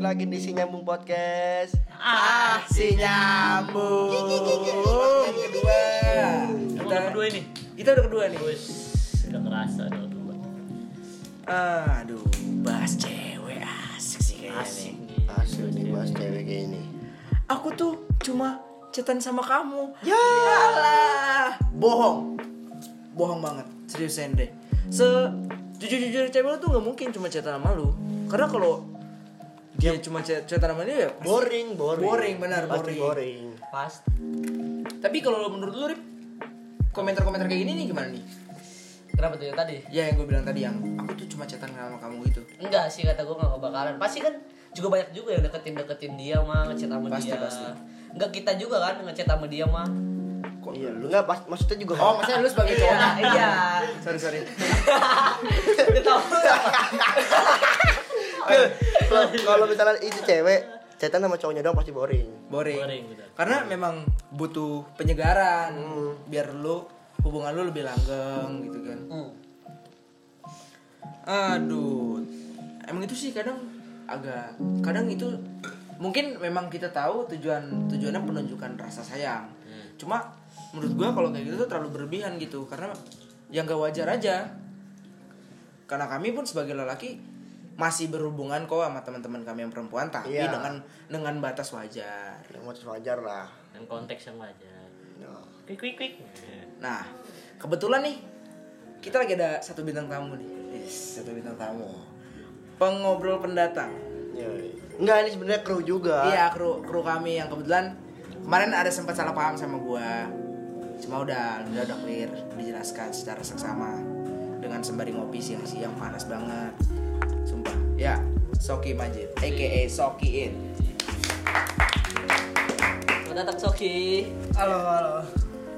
lagi di Si Nyambung Podcast. Ah, si nyambung. Kedua. Kita udah kedua ini. Kita udah kedua nih. Wes, udah kerasa udah kedua. Aduh, bahas cewek asik sih kayaknya Asik nih. Asli nih bahas cewek kayak ini. Aku tuh cuma chatan sama kamu. Ya lah. Bohong. Bohong banget. Seriusan deh. Se jujur-jujur cewek lu tuh nggak mungkin cuma chatan sama lu. Karena kalau dia cuma chat- chatan sama dia ya pasti- Boring, boring. Boring, benar, Pasti boring. boring. Pas. Tapi kalau menurut lu Rip, komentar-komentar kayak gini nih gimana nih? Kenapa tuh yang tadi? Ya yang gue bilang tadi yang aku tuh cuma chatan sama kamu gitu. Enggak sih kata gue gak kebakaran. Pasti kan juga banyak juga yang deketin deketin dia mah ngechat sama Pasti, dia. pasti. Enggak kita juga kan ngechat sama dia mah. Kok Iya, lu enggak pas maksudnya juga Oh, maksudnya lu sebagai Iya, cowoknya? iya. Sorry, sorry. Tahu. kalau misalnya itu cewek chatan sama cowoknya doang pasti boring. Boring. Boring, betul. Karena memang butuh penyegaran Hmm. biar lu hubungan lu lebih langgeng gitu kan. Hmm. Aduh. Emang itu sih kadang agak kadang itu mungkin memang kita tahu tujuan tujuannya penunjukan rasa sayang. Cuma menurut gua kalau kayak gitu tuh terlalu berlebihan gitu karena yang gak wajar aja. Karena kami pun sebagai lelaki masih berhubungan kok sama teman-teman kami yang perempuan tapi Iya. dengan dengan batas wajar. Yang mau wajar lah. Dan konteks yang wajar. Ya. Quick quick quick. Nah, kebetulan nih kita lagi ada satu bintang tamu nih. Yes, satu bintang tamu. Pengobrol pendatang. Ya. Enggak ini sebenarnya kru juga. Iya, kru kru kami yang kebetulan kemarin ada sempat salah paham sama gua. Cuma udah udah udah clear dijelaskan secara seksama dengan sembari ngopi siang-siang panas banget. Ya, Soki Majid, aka Soki In. Selamat datang Soki. Halo, halo.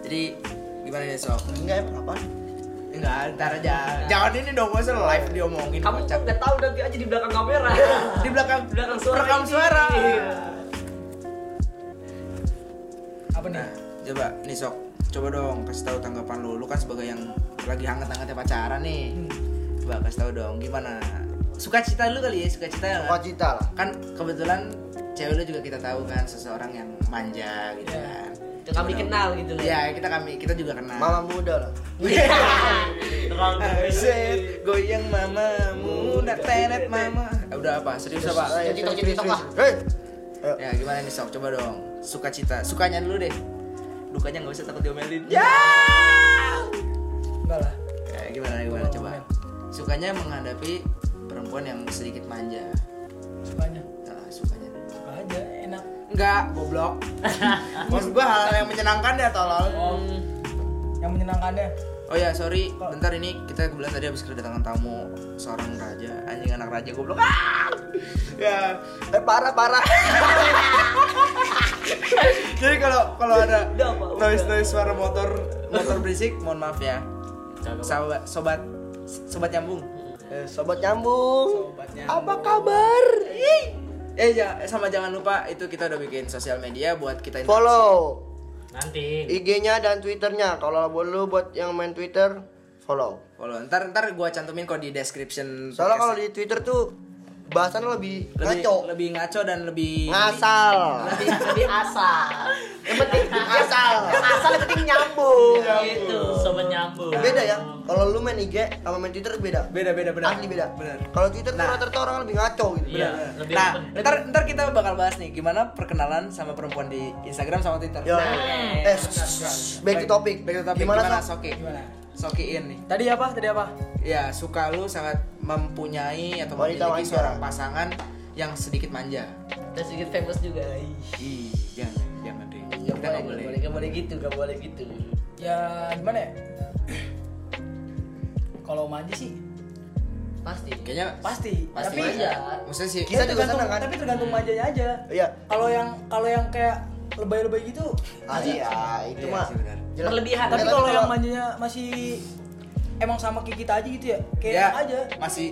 Jadi gimana nih Sok? Enggak apa? Enggak, ntar aja. Jangan ini dong, masa live diomongin. Kamu kocak. nggak tahu nanti aja di belakang kamera. di belakang Di belakang suara rekam suara. Iya. Apa nih? coba nih sok, coba dong kasih tahu tanggapan lu. Lu kan sebagai yang lagi hangat-hangatnya pacaran nih. Coba kasih tahu dong gimana. Suka cita lu kali ya, suka cita Suka nggak? cita lah. Kan kebetulan cewek lu juga kita tahu kan seseorang yang manja gitu Iya. kan. Itu kami kenal gitu loh. Ya kita kami kita juga kenal. Mama muda lah. Aset, goyang mamamu, nak tenet mama. Eh, udah apa? Serius apa? Cita-cita serius, lah. Ayo. Ya gimana nih sok, coba dong. Suka cita, sukanya dulu deh. Dukanya nggak usah takut diomelin. Ya. Enggak lah. Ya, gimana gimana coba. Sukanya menghadapi perempuan yang sedikit manja. Sukanya. Nah, sukanya. Suka aja, enak. Enggak, goblok. Maksud gua hal yang menyenangkan ya tolol. Oh, yang menyenangkannya. Oh ya, sorry, bentar ini kita kebetulan tadi habis kedatangan tamu seorang raja, anjing anak raja goblok. Ah! Ya, Eh parah parah. jadi kalau kalau ada noise noise suara motor motor berisik, mohon maaf ya. Cakep. Sobat sobat sobat nyambung. Eh, sobat nyambung. Apa kabar? Eh ya, sama jangan lupa itu kita udah bikin sosial media buat kita interaksi. Follow Nanti. IG-nya dan Twitternya. Kalau lu buat yang main Twitter, follow. Follow. Ntar ntar gua cantumin kok di description. Soalnya kalau di Twitter tuh bahasannya lebih, lebih ngaco, lebih ngaco dan lebih ngasal. Lebih lebih asal. Yang penting Asal. Asal yang penting nyambung. gitu. Sobat nyambung. Beda ya. Kalau lu main IG sama main Twitter beda. beda beda benar. Asli beda. Benar. Kalau Twitter tuh Nah. rata-rata orang lebih ngaco gitu. Iya, Benar. lebih Nah, ntar ntar kita bakal bahas nih gimana perkenalan sama perempuan di Instagram sama Twitter. Yo. Nah. Eh, back to topic. Back to topic. Gimana, Gimana, Sok? Soki? Gimana? Sokiin nih. Tadi apa? Tadi apa? Ya, suka lu sangat mempunyai atau memiliki seorang pasangan yang sedikit manja. Dan sedikit famous juga. Ih. Boleh, nggak gak boleh. boleh, gak boleh gitu, gak boleh gitu. Ya gimana ya? Kalau manja sih Pasti. Kayaknya pasti. pasti Tapi ya. Maksudnya sih Kita ya juga tergantung- senang kan? Tapi tergantung manjanya aja. Iya. Kalau yang kalau yang kayak lebay-lebay gitu, Ah, iya, itu Iya mah. jelas. Berlebihan. tapi kalau yang manjanya masih emang sama kayak kita aja gitu ya, kayak ya, enak aja. masih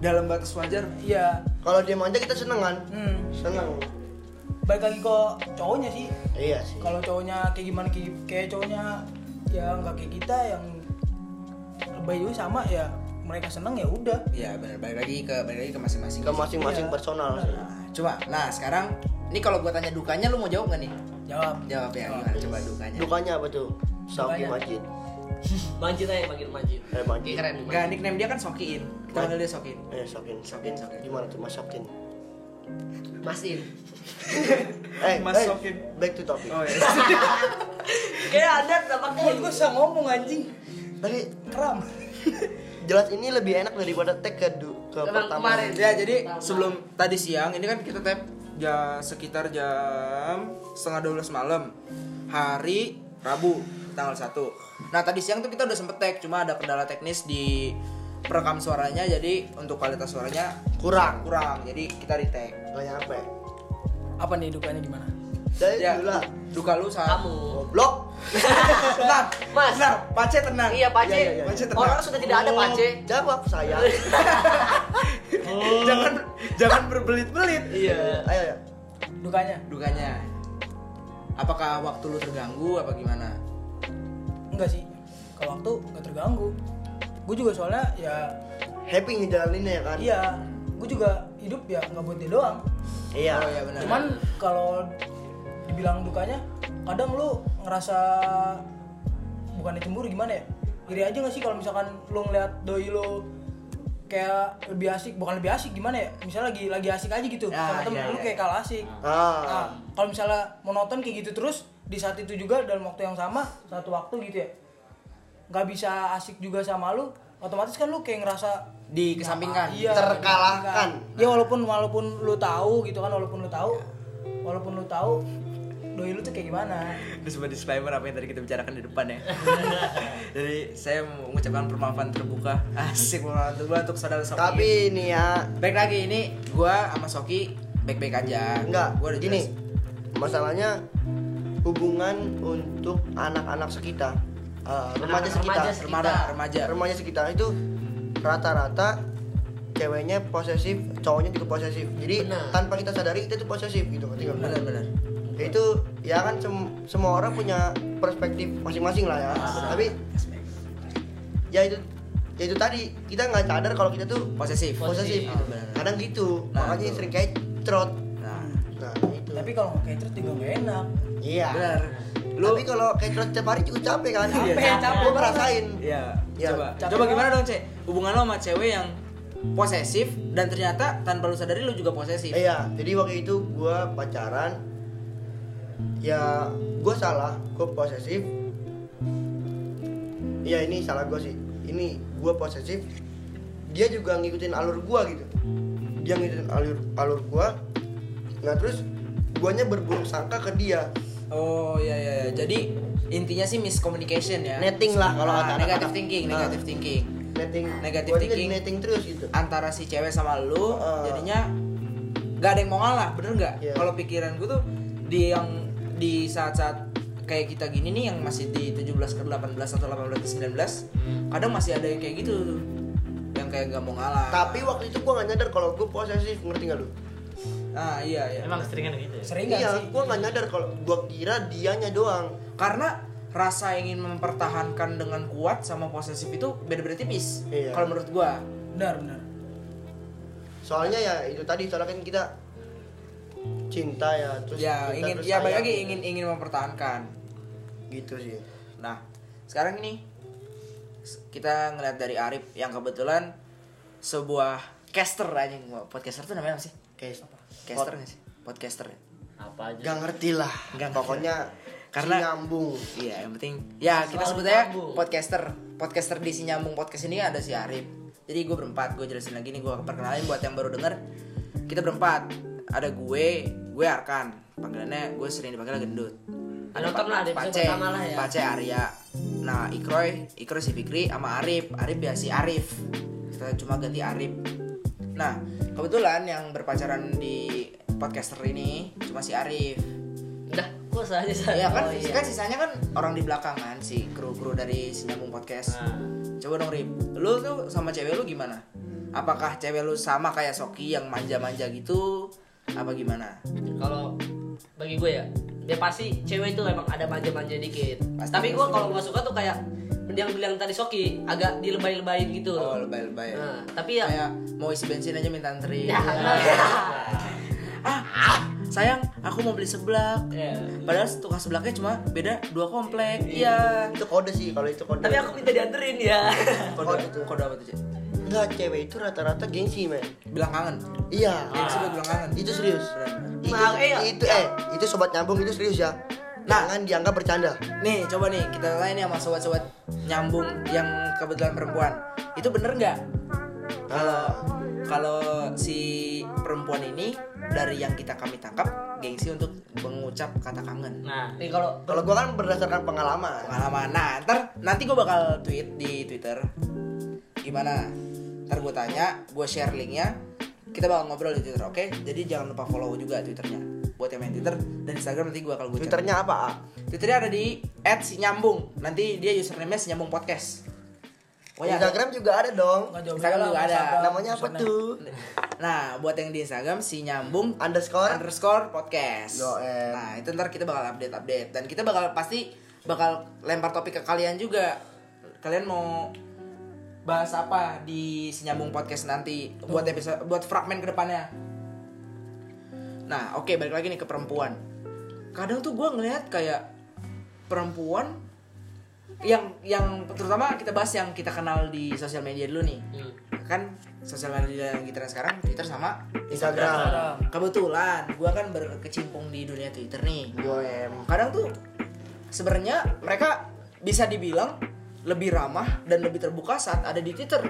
dalam batas wajar. Iya. Kalau dia manja kita seneng kan? Hmm. Seneng. Balik lagi ke cowoknya sih. Iya sih. Kalau cowoknya kayak gimana kayak, kayak cowoknya ya nggak kayak kita yang lebay juga sama ya mereka seneng ya udah Iya, benar. Balik lagi ke balik lagi ke masing-masing. Ke masing-masing Iya. personal sih. Nah, Coba, nah sekarang ini kalau gua tanya dukanya lu mau jawab gak nih? Jawab. Jawab ya, gimana? Coba dukanya. Dukanya apa tuh? Sauki. Majid. Manjin aja panggil manjin. Eh. Kayak keren. Enggak, nickname dia kan Sokiin. Kita panggil dia Sokiin. Eh, Sokin. Sokin, Sokin. Gimana tuh Mas Sokin? Masin. Eh, Mas eh, Sokin. Back to topic. Oh iya. Kayak ada namanya. Mulut gue bisa ngomong anjing. Tadi Kram. jelas ini lebih enak daripada tag ke du- ke pertama. kemarin. Ya, jadi sebelum tadi siang ini kan kita tap ya sekitar jam setengah 12 malam. Hari Rabu tanggal 1. Nah, tadi siang tuh kita udah sempet tag, cuma ada kendala teknis di perekam suaranya jadi untuk kualitas suaranya Kurang. kurang. Jadi kita retake. Gak nyampe. Apa nih dukanya gimana? Dari Ya, dulu lah. duka lu saat Kamu. Goblok. tenang, Mas. tenang, Pace tenang. Iya, Pace. Iya, iya, iya. Pace tenang. Orang sudah tidak ada, Pace. Jawab saya. jangan jangan berbelit-belit. Iya. Ayo ya. Dukanya? Dukanya. Apakah waktu lu terganggu apa gimana? Enggak sih. Kalau waktu nggak terganggu. Gue juga soalnya ya Happy ngejalaninnya ya kan? iya. Gue juga hidup ya nggak buat dia doang. Iya. Oh iya benar. Cuman kalau dibilang dukanya, kadang lu ngerasa bukan cemburu gimana ya? Iri aja gak sih kalau misalkan lu ngeliat doi lu kayak lebih asik, bukan lebih asik gimana ya? Misalnya lagi lagi asik aja gitu, Ya, sama temen iya, lu iya. kayak kalah asik. Ah. Nah, kalau misalnya monoton kayak gitu terus di saat itu juga dalam waktu yang sama, satu waktu gitu ya. Nggak bisa asik juga sama lu, otomatis kan lu kayak ngerasa dikesampingkan. Iya, Terkalahkan. Ya walaupun walaupun lu tahu gitu kan, walaupun lu tahu, walaupun lu tahu doi lu tuh kayak gimana. Itu sebuah disclaimer apa yang tadi kita bicarakan di depan ya. Jadi saya mengucapkan permaafan terbuka. Asik permaafan terbuka untuk saudara-saudara. Tapi ini ya baik lagi ini gua sama Soki baik-baik aja. enggak Gua udah gini. jelas. Masalahnya hubungan untuk anak-anak sekitar. Eh, remaja sekitar. remaja Remaja, remaja. Remaja sekitar itu rata-rata ceweknya posesif, cowoknya juga posesif. Jadi Benar. tanpa kita sadari kita tuh posesif gitu, nggak? Benar-benar. Ya itu ya kan sem- semua orang punya perspektif masing-masing lah ya. Tapi ya itu ya itu tadi kita nggak sadar kalau kita tuh Posesif. posesif Oh, gitu. benar. Kadang gitu. Nah, Makanya betul. sering kayak cerot. Nah, Nah, itu. Tapi kalau kayak terus juga gak enak. iya. benar. Lu Tapi kalau kayak cerot tiap hari juga capek kan? Iya, Capek, capek Gue ngerasain. Iya. Iya, Coba. capek Coba gimana dong, Cek? Hubungan lo sama cewek yang posesif dan ternyata tanpa lu sadari lu juga posesif. Iya, jadi waktu itu gue pacaran Ya gue salah, gue posesif Iya ini salah gue sih Ini gue posesif Dia juga ngikutin alur gue gitu Dia ngikutin alur alur gue Nah terus guanya berburuk sangka ke dia Oh iya iya. iya. Jadi intinya sih miscommunication ya. Netting lah kalau Nah, kata negative thinking, Nah. negative thinking. Netting Negative thinking. netting terus gitu Antara si cewek sama lu Heeh. jadinya nggak ada yang mau ngalah, bener nggak? Iya. Kalau pikiran gue tuh di yang di saat-saat kayak kita gini nih yang masih di 17 ke 18 atau 18 ke 19 kadang masih ada yang kayak gitu yang kayak nggak mau ngalah Tapi waktu itu gue gak nyadar kalau gue posesif Ngerti gak lu? Ah iya iya Emang seringan gitu ya? Sering gak Iya, sih? gue gak nyadar kalau gue kira dianya doang karena rasa ingin mempertahankan dengan kuat sama posesif itu beda-beda tipis Iya. kalau menurut gua Benar, benar. soalnya ya itu tadi soalnya kan kita cinta ya terus ya kita ingin terus ya baik sayang. lagi ingin ingin mempertahankan gitu sih nah sekarang ini kita ngeliat dari Arif yang kebetulan sebuah caster anjing podcaster tuh namanya apa sih kayak caster nggak sih podcaster ya? Apa aja? gak ngerti lah ngerti. pokoknya Karena- si nyambung Iya, yang penting ya kita Selalu sebut aja nyambung. podcaster. Podcaster di si nyambung podcast ini ada si Arif. Jadi gue berempat, gue jelasin lagi nih gue perkenalin buat yang baru denger. Kita berempat. Ada gue, gue Arkan. Panggilannya gue sering dipanggil gendut. Nonton lah, Pace, lah ya. Pace Arya. Nah, Ikroy, Ikroy si Fikri sama Arif. Arif ya si Arif. Kita cuma ganti Arif. Nah, kebetulan yang berpacaran di podcaster ini cuma si Arif. Udah, kok saja saja. Iya kan, Oh, iya. kan sisanya kan orang di belakang kan si kru-kru dari si nyambung podcast. Nah, Coba dong Rip, lu tuh sama cewek lu gimana? Apakah cewek lu sama kayak Soki yang manja-manja gitu? Apa gimana? kalau bagi gue ya, dia pasti cewek itu emang ada manja-manja dikit. Pasti, Tapi gue kalau nggak suka tuh kayak yang bilang tadi Soki agak dilebay-lebayin gitu. Oh lebay-lebay. Nah, tapi ya Kayak mau isi bensin aja minta antri. Ya, ah sayang aku mau beli seblak Iya. padahal tukang seblaknya cuma beda dua komplek iya Itu kode sih kalau itu kode. Tapi aku minta dianterin ya. kode Kode kode apa tuh cek Enggak, cewek itu rata-rata gengsi, men. bilang kangen Iya. gengsi buat bilang kangen Itu serius. Itu, Nah, eh, itu eh itu sobat nyambung itu serius ya. Nah. Jangan dianggap bercanda. nih coba nih kita lain nih sama sobat-sobat nyambung yang kebetulan perempuan itu bener nggak kalau kalau si perempuan ini dari yang kita kami tangkap gengsi untuk mengucap kata kangen Nah, nih kalau Kalau gua kan berdasarkan pengalaman. pengalaman nah ntar nanti gue bakal tweet di twitter gimana ntar gue tanya gue share linknya kita bakal ngobrol di twitter oke jadi jangan lupa follow juga twitternya buat yang main twitter dan instagram nanti gue bakal gue Twitternya apa? A? twitternya ada di @sinyambung nanti dia username nya sinyambung podcast Oh ya, Instagram juga ada dong. Instagram juga ada. Instagram, Namanya apa tuh? Nah, buat yang di Instagram si nyambung Underscore. underscore podcast. Yoem. Nah, itu ntar kita bakal update update dan kita bakal pasti bakal lempar topik ke kalian juga. Kalian mau bahas apa di si nyambung podcast nanti buat episode buat fragmen ke depannya. Nah, oke balik lagi nih ke perempuan. Kadang tuh gue ngelihat kayak perempuan yang yang terutama kita bahas yang kita kenal di sosial media dulu nih Hmm. kan sosial media yang kita sekarang Twitter sama Instagram. Instagram. kebetulan gue kan berkecimpung di dunia Twitter nih Yoem. kadang tuh sebenarnya mereka bisa dibilang lebih ramah dan lebih terbuka saat ada di Twitter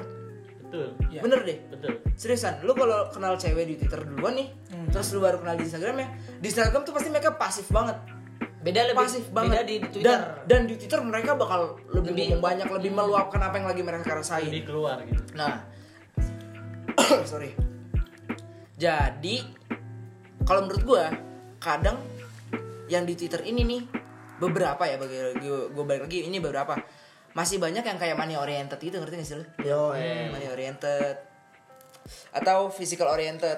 Betul. Iya. bener deh Betul. seriusan lu kalau kenal cewek di Twitter duluan nih terus lu baru kenal di Instagram ya di Instagram tuh pasti mereka pasif banget Beda lebih pasif beda banget di Twitter. dan dan di Twitter mereka bakal lebih, Lebih- banyak lebih meluapkan apa yang lagi mereka rasain Lebih keluar gitu. Nah, sorry. Jadi, kalau menurut gua, kadang yang di Twitter ini nih beberapa ya bagi gue balik lagi ini beberapa masih banyak yang kayak money oriented gitu ngerti gak sih lu? Yoem. Money oriented atau physical oriented.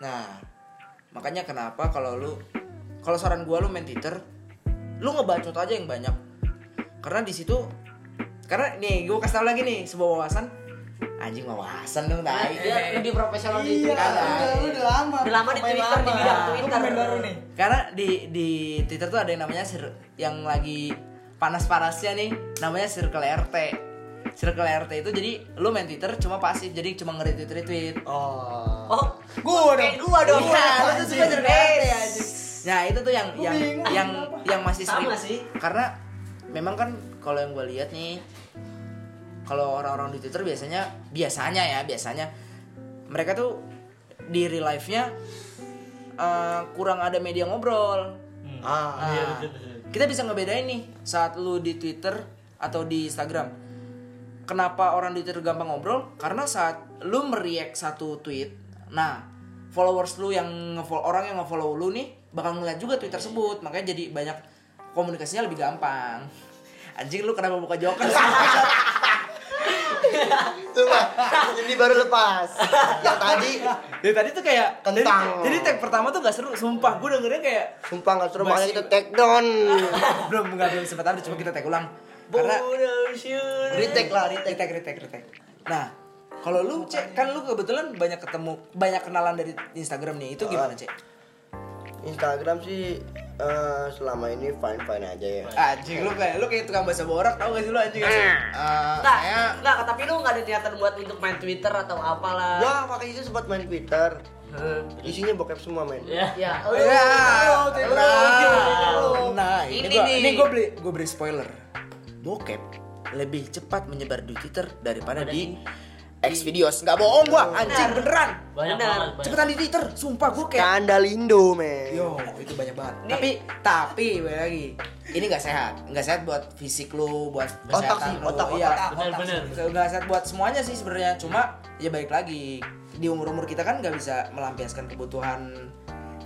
Nah, makanya kenapa kalau lu kalau saran gua lu main Twitter, lu ngebacot aja yang banyak. Karena di situ karena nih gue kasih tau lagi nih sebuah wawasan anjing wawasan dong tai. dia lebih profesional di Iya, Twitter. udah, udah lama. Udah lama di Twitter, di bidang Lu Twitter. baru nih. Karena di di Twitter tuh ada yang namanya yang lagi panas-panasnya nih namanya circle RT. Circle RT itu jadi lu main Twitter cuma pasif jadi cuma nge-retweet retweet. Oh. Oh, Gua dong. gua dong. Iya, lu tuh suka circle RT anjing. Nah, itu tuh yang yang bingung yang yang masih Sama sering. sih. Karena memang kan kalau yang gue lihat nih kalau orang-orang di Twitter biasanya biasanya ya, biasanya mereka tuh di real life-nya eh, kurang ada media ngobrol. Ah. Nah, Iya, betul, betul. Kita bisa ngebedain nih saat lu di Twitter atau di Instagram. Kenapa orang di Twitter gampang ngobrol? Karena saat lu mereact satu tweet, nah followers lu yang ngefollow orang yang ngefollow lu nih bakal ngeliat juga tweet tersebut, makanya jadi banyak komunikasinya lebih gampang. Anjing lu kenapa buka joker sih? Coba. Ini baru lepas. Yang tadi Dari tadi tuh kayak jadi, Kentang. jadi tag pertama tuh gak seru, sumpah gue dengernya kayak sumpah nggak seru makanya kita take down. belum nggak belum sempat ada coba kita tag ulang karena Retake lah, retake. retake retake retake nah kalau lu cek kan lu kebetulan banyak ketemu banyak kenalan dari Instagram nih itu gimana cek Instagram sih eh, selama ini fine fine aja ya. anjing lu kayak lu kayak tukang bahasa borak tau gak sih lu anjing anjing Eh, Nggak, saya nggak, tapi lu nggak ada niatan buat untuk main Twitter atau apalah. Gua pakai itu sempat main Twitter. Hmm. Isinya bokep semua men. Ya, ya. Oh, ya. Twitter. Nah, nah, ini, Ini gua, nih. ini gue beli gue beri spoiler. Bokep lebih cepat menyebar di Twitter daripada di X videos. Nggak bohong gua, anjing beneran. Banyak Benar. banget. banyak. Cepetan di Twitter, sumpah gue kayak Skandalindo men. Yo, itu banyak banget. Tapi tapi balik lagi, ini nggak sehat. Nggak sehat buat fisik lu, buat Otak sih, lu. otak, Iya. otak. Bener-bener. Nggak sehat buat semuanya sih sebenarnya. Cuma ya baik lagi di umur umur kita kan nggak bisa melampiaskan kebutuhan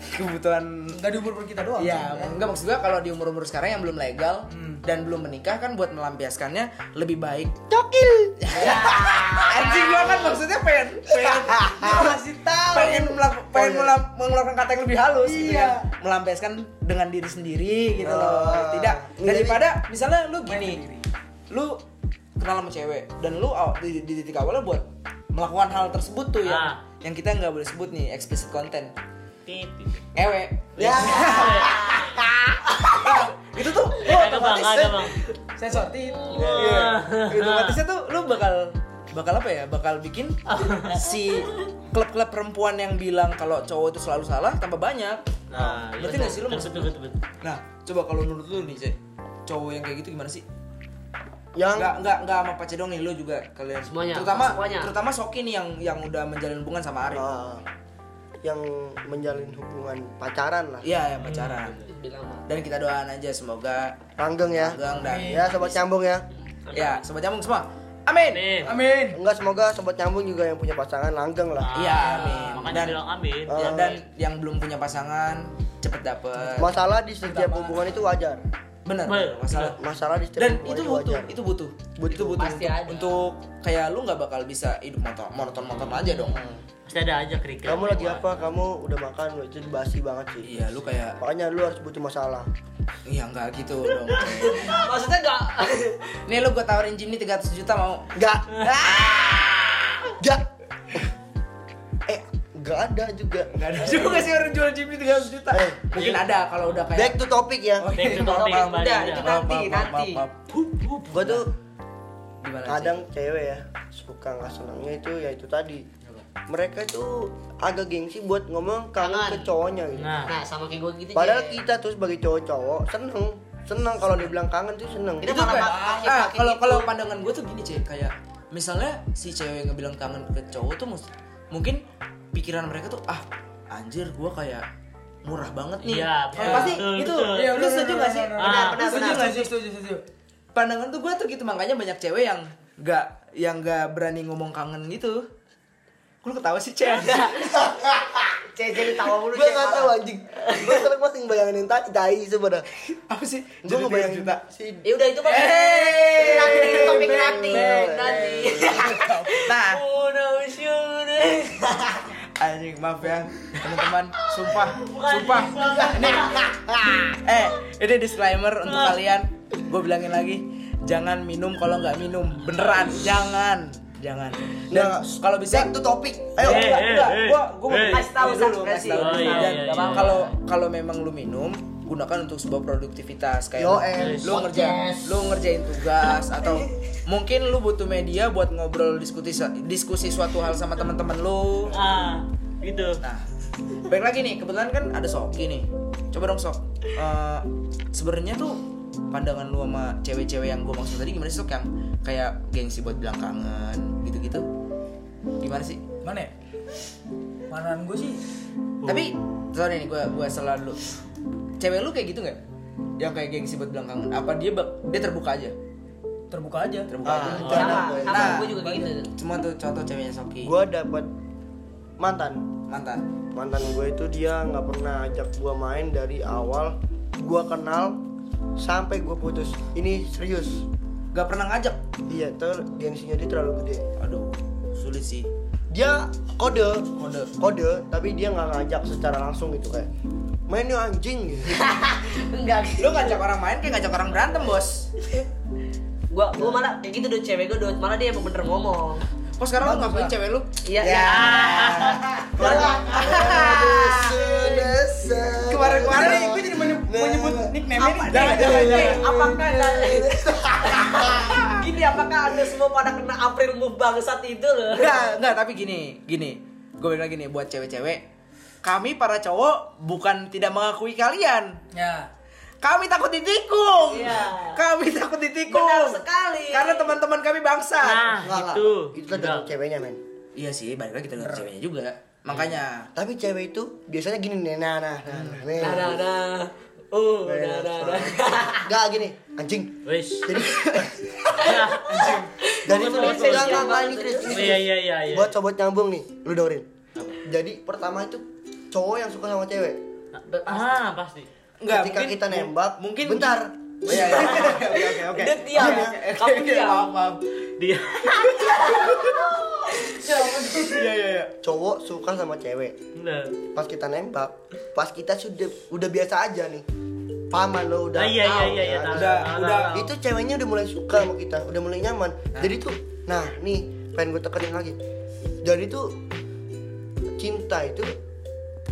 kebutuhan Enggak di umur kita doang. Iya, sih. enggak maksud gua kalau di umur-umur sekarang yang belum legal Hmm. dan belum menikah kan buat melampiaskannya lebih baik. Cokil. Anjing gua kan maksudnya pengen pengen Gua kasih tahu. pengen melak- pengen Oh, iya. melam- mengeluarkan kata yang lebih halus gitu Iya. kan. Melampiaskan dengan diri sendiri gitu Oh. loh. Tidak Jadi- daripada misalnya lu gini. Lu kenal sama cewek dan lu aw- di, di titik awalnya buat melakukan hal tersebut tuh ya Ah. yang kita nggak boleh sebut nih explicit content tit ewe Ya. itu tuh lu Kagak bang, otomatis kagak bang. sensor tit Iya. Otomatisnya tuh lu bakal bakal apa ya? Bakal bikin si klub-klub perempuan yang bilang kalau cowok itu selalu salah tambah banyak. Nah, Ngerti nggak sih lu betul, betul, betul. Nah, coba kalau menurut lu nih, Cek. Cowok yang kayak gitu gimana sih? Yang Enggak enggak enggak sama Pace dong nih, lu juga kalian. Semuanya, Terutama semuanya. terutama Soki nih yang yang udah menjalin hubungan sama Arif. ah, yang menjalin hubungan pacaran lah. Iya, yang pacaran. bilang Dan kita doain aja semoga Langgeng ya. langgeng dan Ya sobat nyambung ya. ya sobat nyambung semua. Amin. Amin. amin Enggak semoga sobat nyambung juga yang punya pasangan langgeng lah. Iya, amin. Makanya Dan- bilang amin. Ya, dan yang belum punya pasangan cepet dapet. Masalah di setiap hubungan itu wajar. Bener, Bener, masalah. Masalah di setiap Dan hubungan itu butuh, wajar. itu butuh, Butuh. itu butuh Pasti untuk, ada. untuk kayak lu nggak bakal bisa hidup monoton, monoton monoton aja dong. Pasti ada aja kerikil. Kamu lagi apa? Kamu udah makan? Itu basi banget sih. Iya, lu kayak, Makanya lu harus butuh masalah. iya nggak gitu dong. maksudnya enggak Nih lu gua tawarin Jimny 300 juta mau? Enggak. Enggak. Eh, enggak ada juga. Gak ada juga sih orang jual Jimny 300 juta. Eh, Mungkin ada kalau udah kayak. Back to topic ya. Oh, Back to iya, topic udah, itu nanti, nanti. Gua tuh Gimana sih? kadang cewek ya suka nggak senangnya itu ya itu tadi. Mereka itu agak gengsi buat ngomong kangen Kangen. ke cowoknya gitu. Nah, nah sama kayak gue gitu Padahal kita tuh sebagai cowok-cowok seneng seneng kalau dibilang kangen tuh seneng. Itu kayak ah, pakai kalau gitu. kalau pandangan gue tuh gini cek kayak misalnya si cewek yang ngebilang kangen ke cowok tuh mus- mungkin pikiran mereka tuh ah anjir gue kayak murah banget nih Iya, Ya, betul, pasti betul, itu betul. Iya, lu setuju gak sih benar, Benar, benar, setuju gak sih setuju setuju pandangan tuh gue tuh gitu makanya banyak cewek yang nggak yang nggak berani ngomong kangen gitu Kok lu ketawa sih cek Cek jadi tawa mulu Gue nggak tahu anjing. Gue sekarang masih ngebayangin yang tadi tai sebenarnya. apa sih? Gue ngebayangin juta. si Ya udah itu mah Hey. nanti itu topik nanti nanti. nah. Udah udah. Anjing maaf ya teman-teman. Sumpah sumpah. Eh ini disclaimer untuk kalian. Gue bilangin lagi jangan minum kalau nggak minum. Beneran jangan jangan dan Nah, kalau bisa back to topic. ayo Eh, enggak eh, enggak eh, gua gua mau eh. Kasih tahu, ini dulu, kasih tahu Oh, dulu. iya, Dan iya, iya. kalau kalau memang lu minum gunakan untuk sebuah produktivitas kayak Yo, lu, eh, lu ngerjain lu ngerjain tugas atau mungkin lu butuh media buat ngobrol diskusi diskusi suatu hal sama teman-teman lu ah, gitu. Nah, baik lagi nih, kebetulan kan ada Soki nih. Coba dong Sok. Eh, sebenarnya tuh pandangan lu sama cewek-cewek yang gue maksud tadi gimana sih Sok yang kayak gengsi buat bilang kangen gitu-gitu? Gimana sih? mana ya pandangan gue sih Tapi sorry nih gue gue salah dulu. Cewek lu kayak gitu nggak? Yang kayak gengsi buat bilang kangen? Apa dia dia terbuka aja? terbuka aja Terbuka Ah, aja. itu Sama, gue. sama Nah, gue juga kayak gitu. Cuma tuh contoh ceweknya Soki. Gue dapat mantan. mantan. Mantan gue itu dia nggak pernah ajak gue main dari awal gue kenal sampai gue putus. Ini serius. Gak pernah ngajak. Iya, ter gengsinya dia terlalu gede. Aduh, sulit sih. Dia kode, Kode. kode, tapi dia nggak ngajak secara langsung gitu kayak main yuk anjing gitu. Enggak. Lu ngajak orang main kayak ngajak orang berantem, Bos. Gua gua malah kayak gitu dong cewek gua dong. Malah dia emang bener ngomong. Kok sekarang lu ngapain cewek lu? Iya. Ya. Kemarin-kemarin nih gue jadi menyebut, menyebut nickname-nya nih. Jangan, Eh, jangan, eh, jangan. apakah gini apakah anda semua pada kena April move bangsat itu loh? Enggak, enggak, tapi gini, gini. Gue bilang gini buat cewek-cewek. Kami para cowok bukan tidak mengakui kalian. ya Kami takut ditikung. Iya. Kami takut ditikung. Benar sekali. Karena teman-teman kami bangsa. Nah, nggak. itu. Itu tergantung Enggak. ceweknya men. Iya sih, balik lagi tergantung ceweknya juga. Makanya Tapi cewek itu biasanya gini nih, nah nah nah, nah. Nah, nah, nah. Uh, nah, nah, nah. Nggak gini, anjing. Wis. Jadi dan itu Ngomong enggak ini. Chris, Oh, Iya iya iya iya. Buat sobat nyambung nih, lu dengerin. Jadi pertama itu cowok yang suka sama cewek. Ah, pasti. enggak Ketika kita nembak, mungkin bentar. Oh, iya, iya. Oke, oke, oke. Dia diam. Kamu diam. Maaf, maaf. Dia. Iya, iya, iya. Cowok suka sama cewek. Nah. Pas kita nembak, pas kita sudah udah biasa aja nih. Paman lo udah Ah, iya, iya, iya, iya, kan? Udah, itu ceweknya udah mulai suka sama kita udah mulai nyaman jadi tuh nah nih pengen gue tekenin lagi jadi tuh cinta itu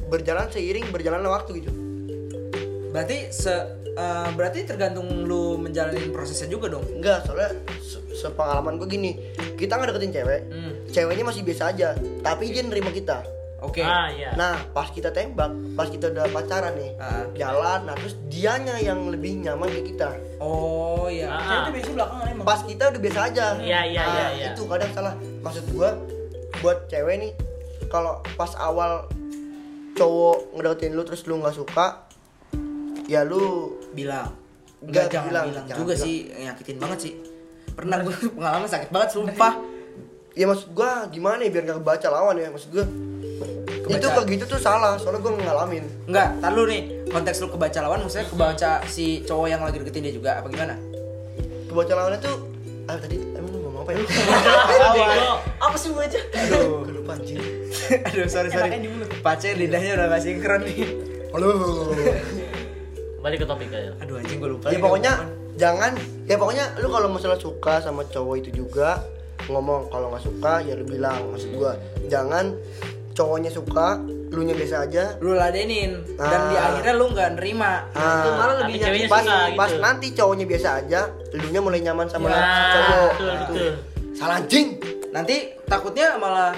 berjalan seiring berjalannya waktu gitu Berarti se eh, berarti tergantung lu menjalani prosesnya juga dong. enggak soalnya se- sepengalaman gue gini kita nggak deketin cewek Hmm. ceweknya masih biasa aja tapi dia nerima kita Oke. Ah iya. nah pas kita tembak pas kita udah pacaran nih Ah. jalan nah terus dianya yang lebih nyaman ke kita Oh iya. Ah. Cewek itu biasanya belakangan emang. pas kita udah biasa aja Iya, iya, Nah, iya, iya. itu kadang salah maksud gua buat cewek nih kalau pas awal cowok ngedeketin lu terus lu nggak suka ya lu bilang. Nggak Enggak jangan bilang, bilang, jangan juga bilang. sih nyakitin banget sih. Pernah gue pengalaman sakit banget sumpah. Ya maksud gua gimana ya biar gak kebaca lawan ya maksud gua? Kebaca. itu kayak gitu tuh salah soalnya gua ngalamin. Enggak tar lu nih konteks lu kebaca lawan maksudnya kebaca si cowok yang lagi deketin dia juga apa gimana? Kebaca lawannya tuh ah tadi emang lu ngomong apa ya. Apa sih gue aja? aduh kelupa anjing. Aduh sorry sorry. Pace lidahnya udah gak sinkron nih. Halo Balik ke topik aja. aduh anjing gue lupa ya pokoknya ngomong jangan ya pokoknya lu kalau masalah suka sama cowok itu juga ngomong kalau nggak suka ya lu bilang maksud gua jangan cowoknya suka lu nya biasa aja. Lu ladenin dan di akhirnya lu nggak nerima. Itu ah, malah lebih nyakitin. pas suka pas gitu. nanti cowoknya biasa aja lu nya mulai nyaman sama Ya, cowok. betul, Nah, betul. salah anjing. Nanti takutnya malah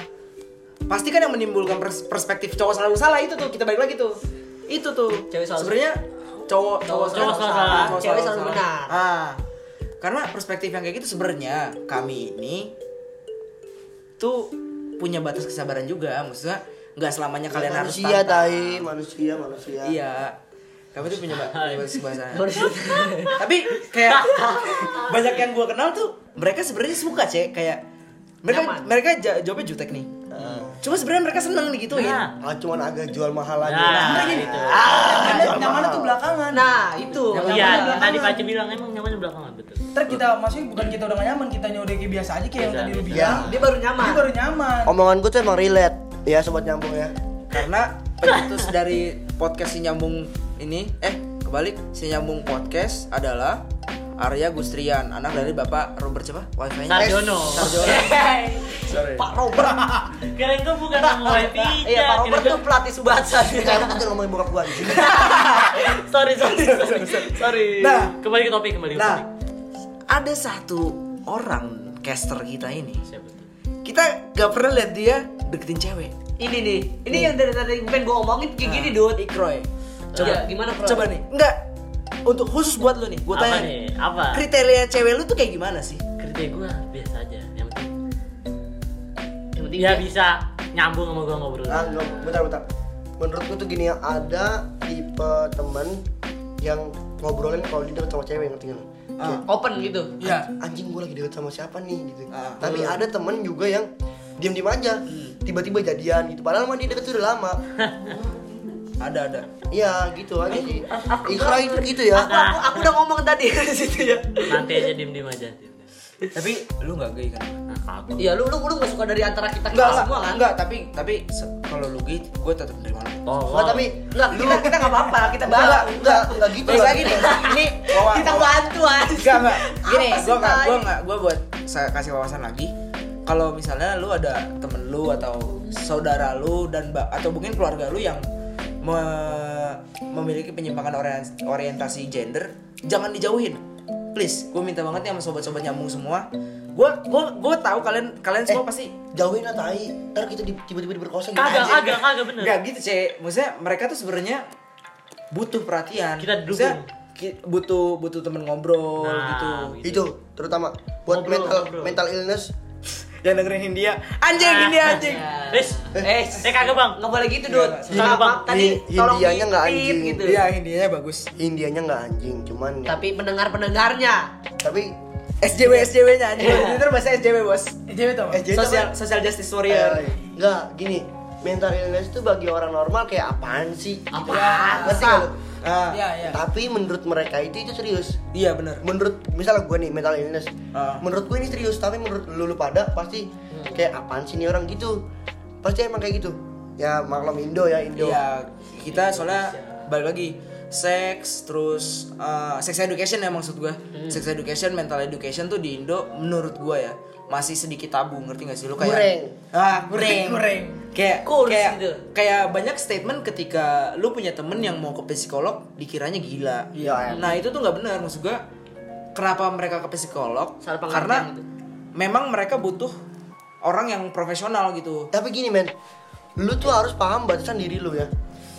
pasti kan yang menimbulkan pers- perspektif cowok selalu salah itu tuh kita balik lagi tuh. Itu tuh Cewek sebenarnya cowok cowok Cowok selalu salah. cowok Cewek selalu benar. ah. Karena perspektif yang kayak gitu sebenarnya kami ini tuh punya batas kesabaran juga. Maksudnya nggak selamanya kalian harus manusia tai. Manusia manusia. Iya. Kami tuh punya, ba- punya batas kesabaran. Tapi kayak banyak yang gue kenal tuh mereka sebenarnya suka cek. Kayak mereka Nyaman. mereka ja- jawabnya jutek nih cuma sebenarnya mereka seneng digituin Nah, ah cuman agak jual mahal aja nah, gini. itu. Nyamannya tuh belakangan. Nah, itu. Yang Iya, yang tadi. Pace bilang emang nyaman belakangan betul. Ntar kita maksudnya bukan kita udah gak nyaman, kita udah kayak biasa aja kayak yang tadi lu bilang. Dia baru nyaman. Dia baru nyaman. omongan gue tuh emang relate ya sobat nyambung ya karena pencetus dari podcast si nyambung ini eh kebalik si nyambung podcast adalah Arya Gustrian anak dari bapak Robert siapa wifi Sarjono. Sarjono sorry Pak Robert. Kirain gue bukan ngomong wifi. Iya, Pak Robert tuh pelatih Subasa. Kayak lu tuh ngomongin bokap gue anjing Sorry, sorry, sorry. sorry nah Kembali ke topik, kembali ke nah topik. ada satu orang caster kita ini Siapa tuh? kita gak pernah lihat dia deketin cewek Ini nih. Ini yang dari tadi pengen gue omongin kayak gini, Dut. Ikroy Iya, gimana, Kroy? coba nih enggak untuk khusus buat lu nih gue Apa tanya nih? Apa? kriteria cewek lu tuh kayak gimana sih Kerja gue biasa aja. Yang penting Yang penting dia dia- bisa nyambung sama gue ngobrol. Ah, enggak, bentar, bentar. Menurutku tuh gini ya, ada tipe temen yang ngobrolin kalau dia deket sama cewek ngerti nggak? Ah. open gitu. ya Anjing gue lagi deket sama siapa nih gitu. Ah. Tapi ada temen juga yang diem-diem aja, tiba-tiba jadian gitu. Padahal mah dia deket tuh udah lama. ada ada Iya gitu aja sih. Ikra itu gitu ya. Aku, aku, aku udah ngomong tadi di situ ya. Nanti aja diem-diem aja. tapi lu nggak gay kan Nah, kagak. Iya, lu lu lu gak suka dari antara kita enggak, semua kan? enggak, tapi tapi kalau lu gay, gue tetap nerima lu. Oh, Enggak, tapi Enggak, kita kita enggak apa-apa, kita enggak, bawa. enggak, enggak gitu. Balik lah. lagi nih, ini Kita bantu aja. Enggak, enggak. Gini, gue enggak, Tai? gue enggak, gue buat saya kasih wawasan lagi. Kalau misalnya lu ada temen lu atau saudara lu dan atau mungkin keluarga lu yang me- memiliki penyimpangan orien- orientasi gender, jangan dijauhin. Please, gue minta banget nih sama sobat-sobat nyambung semua. Gue gue gue tahu kalian kalian semua Eh, pasti Jauhin lah tai. Ntar kita tiba-tiba diperkosa gitu. Kagak, kagak, kagak bener. Enggak gitu, Cek. Maksudnya mereka tuh sebenarnya butuh perhatian. Kita dukung. Maksudnya, butuh butuh temen ngobrol Nah, gitu. gitu. Itu terutama buat Ngobrol, mental ngobrol. mental illness. Yang dengerin Hindia. Anjing Hindia anjing. Wis, Eh, eh kagak bang. Enggak boleh gitu, Dut. Iya, Iya, Bang. tadi Hindianya nggak anjing. gitu. Iya, Hindianya bagus. Indianya nggak anjing, cuman ya. Tapi pendengar-pendengarnya Tapi SJW SJW-nya anjing. Twitter bahasa SJW, Bos. Eh, nggak? SJW itu Social apa? social justice Eh, warrior. Enggak, gini. Mental illness itu bagi orang normal kayak apaan sih? Gitu. Apaan? Ngerti nggak? Ah, Iya, iya. Tapi menurut mereka itu itu serius. iya benar. Menurut misalnya gue nih mental illness, Ah. menurut gue ini serius. Tapi menurut lu, lu pada pasti kayak apaan sih nih orang gitu? Pasti emang kayak gitu. Ya maklum Indo ya Indo. Iya, kita soalnya balik lagi seks terus uh, sex education ya maksud gua. Sex education, mental education tuh di Indo menurut gua ya masih sedikit tabu, ngerti gak sih lu kayak Kurang. Ah, kurang. Kurang. kayak Kurs kayak gitu. kayak banyak statement ketika lu punya temen yang mau ke psikolog dikiranya gila Iya, nah itu tuh nggak benar maksud gua kenapa mereka ke psikolog karena gitu. memang mereka butuh orang yang profesional gitu tapi gini men lu tuh harus paham batasan diri lu ya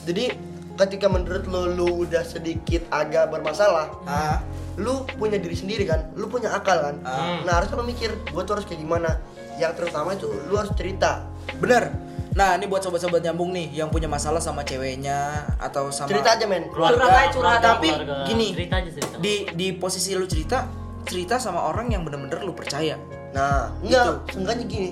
jadi ketika menurut lu lu udah sedikit agak bermasalah ah lu punya diri sendiri kan lu punya akal kan? Ah. nah harus lu mikir gua tuh harus kayak gimana? Yang terutama itu lu harus cerita. Bener. Nah ini buat sobat-sobat nyambung nih yang punya masalah sama ceweknya atau sama cerita aja men. Curhat aja, curhat. tapi Keluarga. gini cerita aja cerita. di di posisi lu cerita cerita sama orang yang bener-bener lu percaya. Nah enggak. Seenggaknya gini.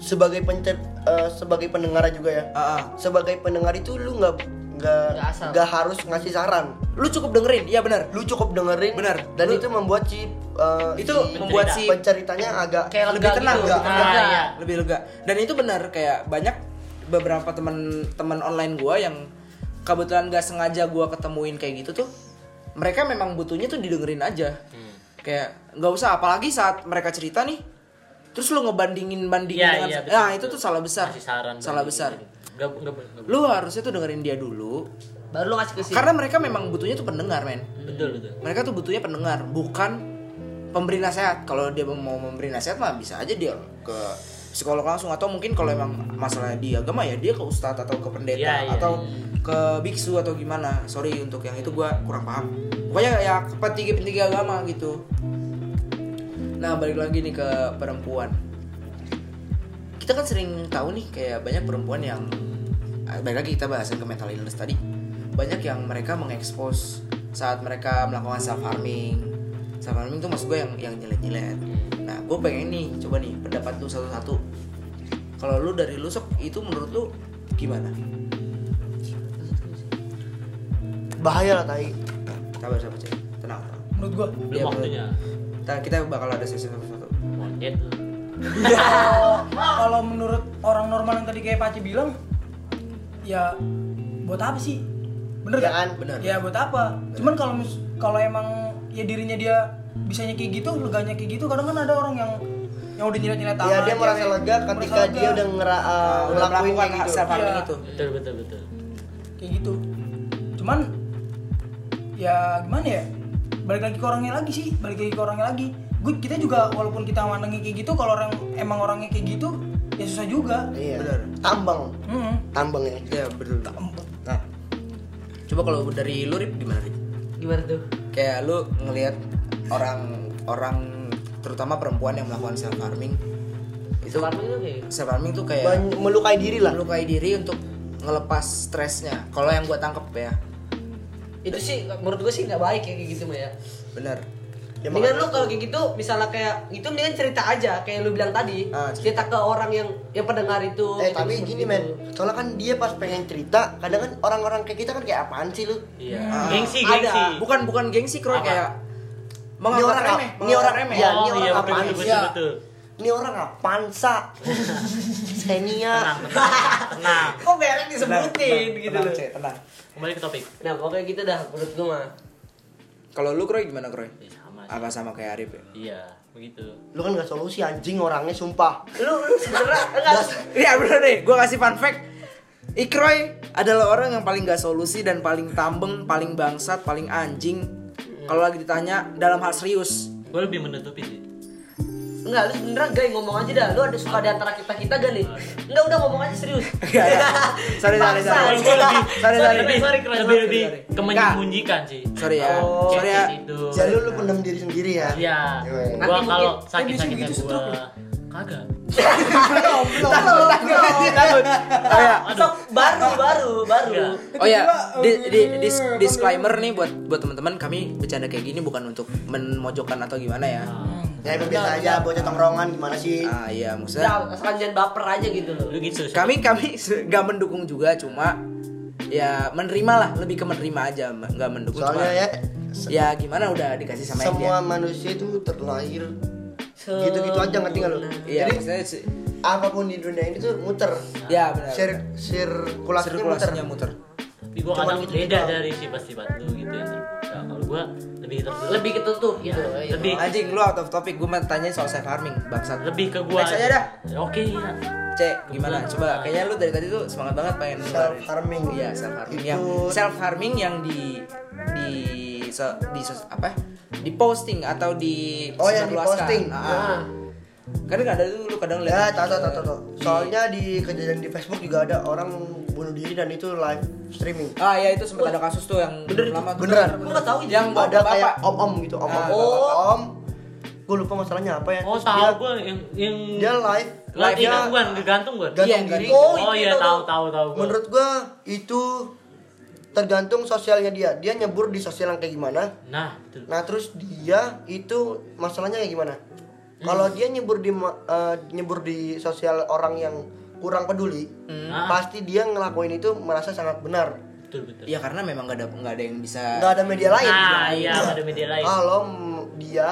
Sebagai pencer eh, sebagai pendengar juga ya ah, ah. sebagai pendengar itu lu nggak nggak Nggak harus ngasih saran lu cukup dengerin iya bener lu cukup dengerin Benar. dan Lu- itu membuat si eh, itu si membuat si penceritanya agak Kayak lebih tenang gitu. lebih Ah, lega, iya. lebih lega dan itu benar kayak banyak beberapa teman-teman online gua yang kebetulan gak sengaja gua ketemuin kayak gitu tuh mereka memang butuhnya tuh didengerin aja Hmm. kayak nggak usah apalagi saat mereka cerita nih terus lu ngebandingin bandingin Iya, dengan iya, betul, nah betul. itu tuh salah besar. Saran salah besar. Nggak- nggak- nggak- lu harusnya tuh dengerin dia dulu. Baru lu ngasih ke sini. karena mereka memang butuhnya tuh pendengar men. Betul betul. Mereka tuh butuhnya pendengar bukan pemberi nasihat. Kalau dia mau memberi nasihat mah bisa aja dia ke psikolog langsung. Atau mungkin kalau emang masalah di agama ya dia ke ustadz atau ke pendeta Iya, iya, atau ke biksu atau gimana. Sorry untuk yang itu gua kurang paham. Pokoknya ya ke petinggi-petinggi agama gitu nah balik lagi nih ke perempuan. Kita kan sering tahu nih kayak banyak perempuan yang eh, balik lagi kita bahasin ke mental illness tadi. Banyak yang mereka mengekspos saat mereka melakukan self harming self harming tuh maksud gue yang yang nyelet nyelet nah gue pengen nih coba nih pendapat lu satu satu kalau lu dari lu sok itu menurut lu gimana? Bahaya lah tai. Sabar sabar cek tenang tenang. Menurut gua belum Iya, waktunya Kita, kita bakal ada sesi satu satu. Monyet. Kalau menurut orang normal yang tadi kayak Paci bilang ya buat apa sih? Bener Ya kan? Bener. ya buat apa? Cuman kalau kalau emang ya dirinya dia bisanya kayak gitu leganya kayak gitu kadang kan ada orang yang yang udah nyilet ya dia merasa lega ketika dia udah ngera, uh, udah ngelakuin kayak gitu. self Iya. itu. Betul betul betul. Kayak gitu. Cuman ya gimana ya balik lagi ke orangnya lagi sih balik lagi ke orangnya lagi. Gue kita juga walaupun kita mandangnya kayak gitu kalau orang emang orangnya kayak gitu ya susah juga. Iya. Bener. tambang. Hmm. tambang ya? Ya betul. Nah coba kalau dari lu Rip gimana Rip? Gimana tuh? kayak lu ngelihat orang orang terutama perempuan yang melakukan self harming itu Self harming tuh kayak self harming tuh kayak Ban- melukai diri lah. melukai diri untuk ngelepas stresnya. Kalau yang gua tangkep ya itu sih menurut gue sih nggak baik ya kayak gitu mah ya. bener Ya, mendingan lu kalau kayak gitu misalnya kayak itu mendingan cerita aja kayak lu bilang tadi. Ah, cerita. ke orang yang yang pendengar itu eh gitu, tapi gini men. Soalnya kan dia pas pengen cerita kadang kan orang-orang kayak kita kan kayak apaan sih lu? Iya. Ah. gengsi Ada. gengsi. Bukan bukan gengsi Apa? kayak Ini menganggap orang remeh ini orang- remeh. iya, oh ini orang iya betul apaan betul sih? ini orang apaan sa Xenia tenang. Tenang. Tenang kok merek disebutin gitu tenang, loh. Cek, tenang. Kembali ke topik. Nah pokoknya gitu dah menurut gue mah. Kalau lu kroy gimana kroy? Ya, sama apa sama kayak Arif ya? Iya begitu. Lu kan gak solusi anjing orangnya sumpah. Lu sebenarnya enggak. Iya bener deh, gue kasih fun fact. Ikroy adalah orang yang paling gak solusi dan paling tambeng, paling bangsat, paling anjing. Kalau lagi ditanya dalam hal serius. Gue lebih menutupi sih enggak lu sebenarnya gay ngomong aja dah. Lu ada suka di antara kita kita gak nih? Enggak udah ngomong aja serius. Gak ada. Sorry, sorry, sorry. Sorry, sorry. lebih Sorry, sorry, lebih sorry, lebih sorry. kemenyembunyikan sih. Sorry ya, Oh, sorry ya. gitu. Jadi lu, lu pendam diri sendiri ya? Iya, Iya. gua Nanti kalau mungkin- sakit bisa sakitnya begitu gua stroke kagak. Takut Oh ya, Sok, baru baru baru. Enggak. oh ya di, di, dis- disclaimer nih buat buat teman-teman. Kami bercanda kayak gini bukan untuk memojokkan atau gimana ya ya emang biasa aja bocah tongkrongan gimana sih? Ah iya maksudnya asalkan jangan baper aja gitu loh. Lu gitu. Kami kami gak mendukung juga cuma ya menerima lah lebih ke menerima aja nggak mendukung soalnya cuma- ya ya gimana udah dikasih sama yang semua manusia itu terlahir. Gitu-gitu aja ngerti lu? Dia iya jadi maksudnya si- apa pun di dunia ini tuh muter. Ya benar Sir, sirkulasinya muter. Sirkulasinya muter. Tapi gua kadang gitu beda dari sifat-sifat lu gitu yang terbuka. Kalau gua lebih lebih ketutup gitu Ya, lebih anjing lu out of topic gue mau tanya soal self harming bangsat lebih ke gua. Next aja dah. Oke iya. Cek, gimana? Coba kayaknya lu dari tadi tuh semangat banget pengen Self harming. Iya, self harming Itu- yang self harming yang di di so- di sos- apa? Di posting atau di Oh, yang sebarluaskan. di-posting. Ah. Kadang ada tuh lu kadang lihat. Ya, tahu tahu tahu tahu. Soalnya di kejadian di Facebook juga ada orang bunuh diri dan itu live streaming. Ah ya itu sempat ada kasus tuh yang Bener itu, lama tuh. beneran. Gua nggak tahu. Yang ada bapak kayak om-om gitu, om-om, Ah. bapak om. Gue lupa masalahnya apa ya. Oh Terus tahu gue yang yang dia live live dia itu bukan gantung Iya, diri. gantung. Oh, Oh itu iya tahu. tahu tahu tahu. gua. Menurut gua itu tergantung sosialnya dia. Dia nyebur di sosial yang kayak gimana. Nah itu. Nah terus dia itu masalahnya kayak gimana? Kalau dia nyebur di eh, nyebur di sosial orang yang kurang peduli, Ah. pasti dia ngelakuin itu merasa sangat benar. Betul betul. Iya karena memang gak ada nggak ada yang bisa. Nggak ada media lain. Nah iya nggak ada media lain. Kalau dia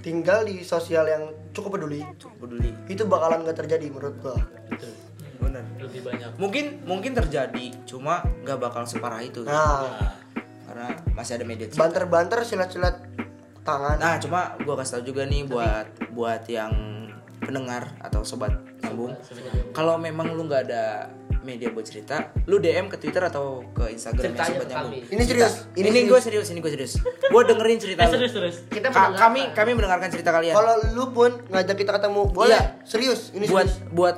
tinggal di sosial yang cukup peduli, peduli. itu bakalan nggak terjadi menurut gua. Betul. Bener. Lebih banyak. Mungkin mungkin terjadi, cuma nggak bakal separah itu. Nah, Nah, Karena masih ada media. banter-banter silat-silat tangan. Nah, cuma gua kasih tahu juga nih buat buat yang pendengar atau sobat nyambung. Kalau memang lu nggak ada media buat cerita, lu DM ke Twitter atau ke Instagram Ceritanya sobat nyambung. Ini serius, Ini, ini gue serius, ini gue serius. Gue dengerin cerita eh lu. terus terus. Kita Ka- kami kami mendengarkan cerita kalian. Kalau lu pun ngajak kita ketemu, boleh. Iya. Serius, ini buat serius. buat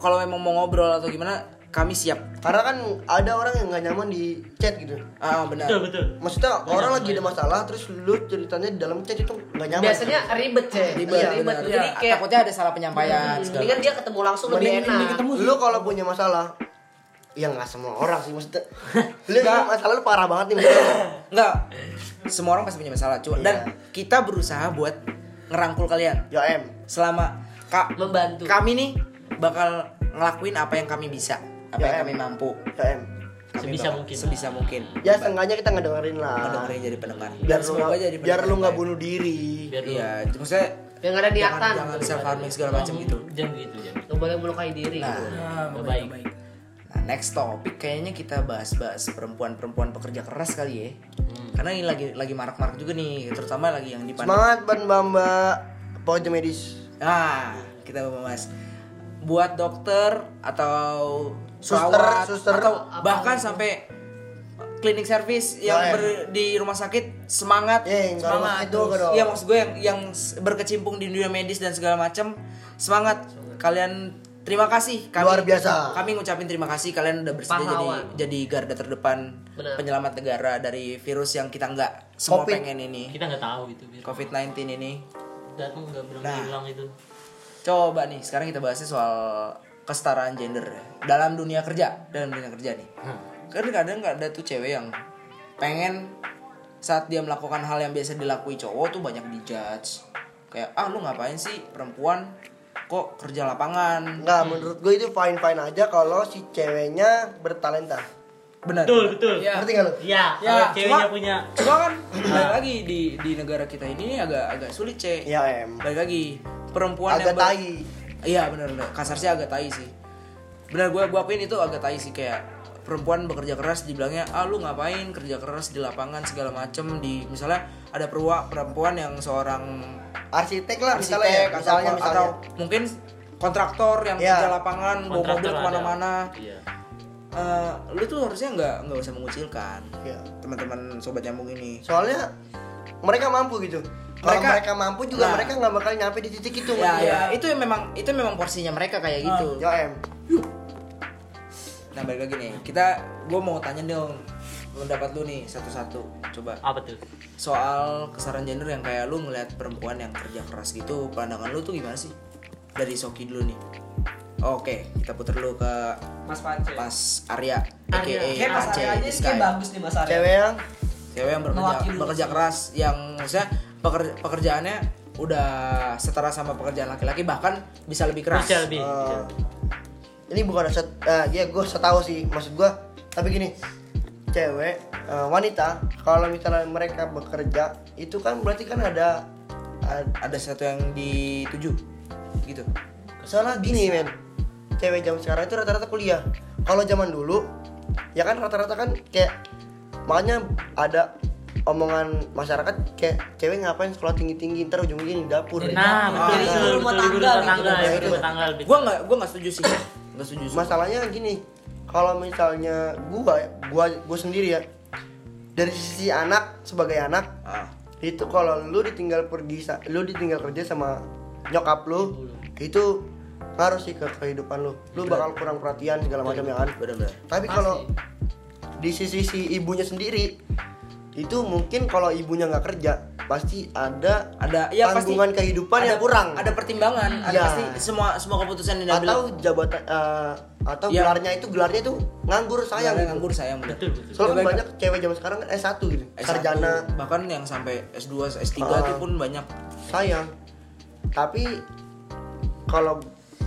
kalau memang mau ngobrol atau gimana, kami siap. Karena kan ada orang yang nggak nyaman di chat gitu. Ah, benar. Betul betul. Maksudnya orang lagi ada masalah terus lu ceritanya di dalam chat itu nggak nyaman. Biasanya ribet, Cek. Ribet, Iya, ribet. benar. Jadi Iya, kayak takutnya ada salah penyampaian. segala mendingan dia ketemu langsung lebih enak. ketemu Lu kalau punya masalah Ya nggak semua orang sih maksudnya Lu masalah lu parah banget nih. Enggak. Semua orang pasti punya masalah, cuy. Iya. Dan kita berusaha buat ngerangkul kalian Ya em selama kak Membantu. kami nih bakal ngelakuin apa yang kami bisa, apa Ya, yang kami mampu. Kami Sebisa bakal- mungkin. Sebisa mungkin. Ya setengahnya kita ngedengerin lah Mendengarin jadi pendengar. Biar lu nggak jadi biar lu nggak bunuh diri Biar lu- Iya, maksudnya Yang ada niatan. jangan, jangan self harming segala macam gitu. Jangan gitu jangan. Nggak boleh melukai diri. Nah, gitu. Nah, baik, baik. Nah, next topic kayaknya kita bahas-bahas perempuan-perempuan pekerja keras kali ya. Karena ini lagi lagi marak-marak juga nih, terutama lagi yang di pandemi. Semangat buat mbak-mbak Pokoknya medis Nah, kita bahas buat dokter atau Suster, perawat suster. atau bahkan sampai klinik servis yang Ya, ya. ber- di rumah sakit semangat nggak semangat itu. Iya maksud gue yang yang berkecimpung di dunia medis dan segala macam semangat kalian terima kasih kami, Luar biasa. kami ngucapin terima kasih kalian udah bersedia jadi Pahlawan. jadi garda terdepan Benar. penyelamat negara dari virus yang kita nggak semua Covid. pengen ini Kita nggak tahu itu. biar COVID-19 ini Datang nggak bilang Nah. bilang itu. Coba nih, sekarang kita bahasnya soal kesetaraan gender dalam dunia kerja, dalam dunia kerja nih. Kan kadang nggak ada tuh cewek yang pengen saat dia melakukan hal yang biasa dilakui cowok tuh banyak dijudge. Kayak ah lu ngapain sih perempuan kok kerja lapangan? Nggak menurut gue itu fine-fine aja kalau si ceweknya bertalenta Benar. Betul betul. Iya. Ngerti nggak lu? Iya. Ya, kalau ceweknya cuma- punya. Cuma kan balik lagi di di negara kita ini agak agak sulit, Cek. Ya em Balik lagi perempuan Agak yang ber- tai Iya benar benar. Kasar sih agak tai sih. Benar gue gua akuin itu agak tai sih kayak perempuan bekerja keras dibilangnya ah lu ngapain kerja keras di lapangan segala macem di misalnya ada perwa perempuan yang seorang Arsitek lah misalnya ya, arsitek atau, misalnya atau misalnya mungkin kontraktor yang Iya. kerja lapangan bawa mobil ke mana-mana Iya. Eh, lu tuh harusnya nggak nggak usah mengucilkan Ya. teman-teman sobat nyambung ini Soalnya mereka mampu gitu. Kalau Mereka- mereka, mampu juga Nah. mereka nggak bakal nyampe di titik itu. ya ya itu memang itu memang porsinya mereka kayak gitu Ya em. nah balik lagi nih kita gue mau tanya dong pendapat lu nih satu-satu coba Apa tuh? soal kesetaraan gender yang kayak lu ngeliat perempuan yang kerja keras gitu pandangan lu tuh gimana sih dari Soki dulu nih oke kita putar dulu ke Mas Pance. Pas Arya aka Kayak Mas Arya aja bagus nih Mas Arya. Cewek yang cewek yang bekerja bekerja keras yang maksudnya peker- pekerjaannya udah setara sama pekerjaan laki-laki bahkan bisa lebih keras Bisa lebih. bisa. ini bukan set, eh, ya gue setahu sih maksud gue tapi gini cewek eh, wanita kalau misalnya mereka bekerja itu kan berarti kan ada ada ada sesuatu yang dituju gitu Soalnya gini men Cewek zaman sekarang itu rata-rata kuliah Kalau zaman dulu Ya kan rata-rata kan kayak Makanya ada omongan masyarakat kayak cewek ngapain sekolah tinggi tinggi ntar ujung ujungnya di dapur Nah, betul Jadi betul ibu rumah tangga gitu. Nah, rumah tangga lebih. Gua nggak gua nggak setuju sih. Nggak setuju. sih. masalahnya gini kalau misalnya gua gua gua sendiri ya dari sisi anak sebagai anak Ah. itu kalau lu ditinggal pergi sa- lu ditinggal kerja sama nyokap lu itu ngaruh sih ke kehidupan lu lu bakal kurang perhatian segala macam ya kan tapi kalau di sisi si ibunya sendiri itu mungkin kalau ibunya nggak kerja pasti ada Ada ya pasti tanggungan kehidupan ada, yang kurang Ada pertimbangan, ada Ya. pasti semua semua keputusan yang diambil. atau jabatan eh, atau Ya. gelarnya itu gelarnya itu nganggur sayang gitu. nganggur sayang. Betul betul. Soalnya kan Ya, banyak cewek zaman sekarang kan S1 gitu, S1, sarjana bahkan yang sampai S2, S3 Ah. itu pun banyak. sayang. Tapi kalau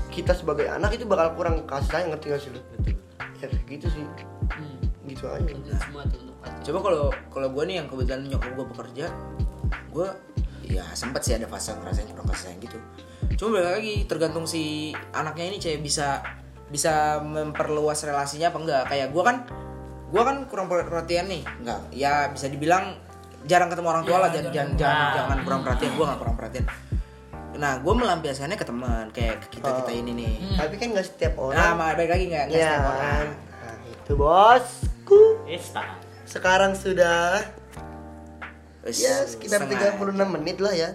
kita sebagai anak itu bakal kurang kasih sayang ngerti gak sih lu? Ya gitu sih, Hmm. gitu aja. Semua tuh pasti. Coba kalau kalau gue nih yang kebetulan nyokap gue bekerja, gue ya sempat sih ada fase ngerasain kurang kasih sayang gitu. Cuma balik lagi tergantung si anaknya ini cewek bisa bisa memperluas relasinya apa enggak. Kayak gue kan gue kan kurang perhatian nih, enggak. Ya bisa dibilang jarang ketemu orang tua lah, jangan jangan jangan, jangan kurang perhatian. Gue nggak kurang perhatian. Nah, gue melampiaskannya ke teman kayak ke kita kita ini nih. Tapi kan nggak setiap Nah, orang. ma- balik lagi nggak nggak ya setiap orang. Nah, itu bosku. Esta. Sekarang sudah Wes, ya sekitar setengah. 36 menit lah ya.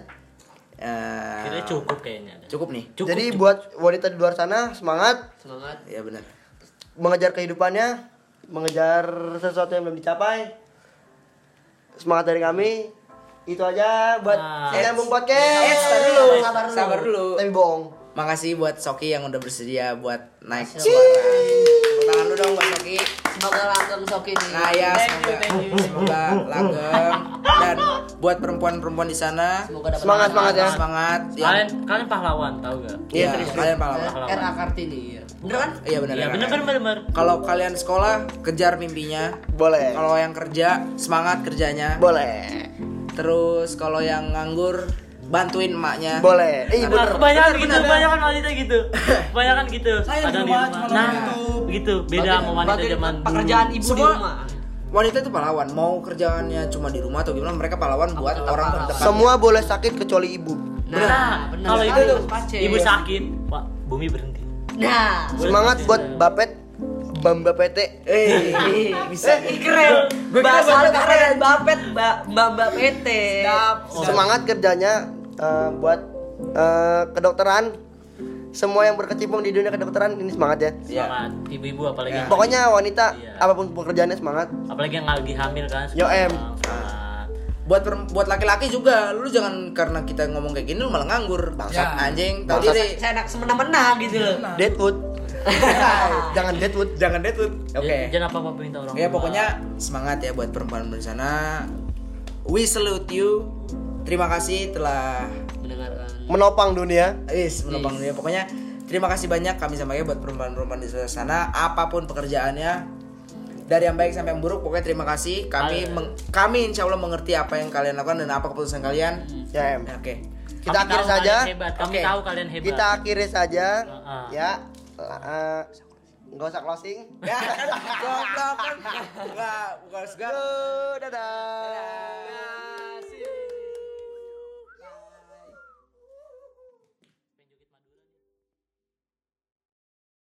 Eh, Kira cukup kayaknya. cukup nih. Cukup. Jadi cukup. buat wanita di luar sana semangat Semangat. Ya benar. mengejar kehidupannya, mengejar sesuatu yang belum dicapai. Semangat dari kami. Itu aja buat Ah. nyambung podcast. Eh, sabar dulu. Sabar dulu. Sabar dulu. Tapi bohong. Makasih buat Soki yang udah bersedia buat naik suara. Dong buat Soki. Semoga langgeng Soki nih. Nah ya semoga semoga langgeng dan buat perempuan-perempuan di sana Semoga dapat Semangat, semangat ya. semangat ya. Kalian kalian pahlawan tahu gak? Iya, Ya, kalian pahlawan. Pahlawan. RA Kartini. ya. Bener kan? Iya benar. Iya benar benar benar. Kalau kalian sekolah kejar mimpinya. Boleh. Kalau yang kerja semangat kerjanya. Boleh. Terus kalau yang nganggur bantuin emaknya. Boleh. Eh, Nah, bener. kebanyakan gitu, kebanyakan wanita gitu. Kebanyakan gitu. Saya di Kadang rumah Nah, YouTube. begitu. Beda sama wanita zaman dulu. pekerjaan ibu di Semua- rumah. Wanita itu pahlawan. Mau kerjaannya cuma di rumah atau gimana mereka pahlawan buat tetap orang terdekat. Semua boleh sakit kecuali ibu. Nah, bener kalau sekali, itu Pace. ibu sakit, Pak, bumi berhenti. Nah. Semangat buat Bapet Bamba PT. Eh, Bisa. Eh, keren. Bahasa keren. Bapet, Mbak Mbak Mbak PT. Semangat kerjanya eh, buat eh, kedokteran. Semua yang berkecimpung di dunia kedokteran ini semangat ya. Iya. Semangat. Ibu-ibu apalagi yang Pokoknya wanita Iya. apa pun pekerjaannya semangat. apalagi yang lagi hamil kan. Yo, Em. buat per- buat laki-laki juga lu jangan karena kita ngomong kayak gini lu malah nganggur bangsat Ya. anjing tahu diri Saya enak semena-mena gitu loh. Deadwood. Jangan Deadwood. jangan deadwood oke Jangan- Jangan apa-apa minta orang ya pokoknya semangat ya buat perempuan di sana we salute you terima kasih telah Mendengarkan. Menopang dunia. Is, menopang dunia. Pokoknya terima kasih banyak kami sampaikan buat perempuan-perempuan di sana apa pun pekerjaannya dari yang baik sampai yang buruk pokoknya terima kasih kami meng- kami insya Allah mengerti apa yang kalian lakukan dan apa keputusan kalian Ya, Em. Ya, oke Kita Kami akhiri tahu saja. hebat. Kami Oke. tahu kalian hebat. Kita akhiri saja. Heeh. Ya. Eh, nggak usah closing. ya goblok kan enggak bukan segala Dadah. Dadah.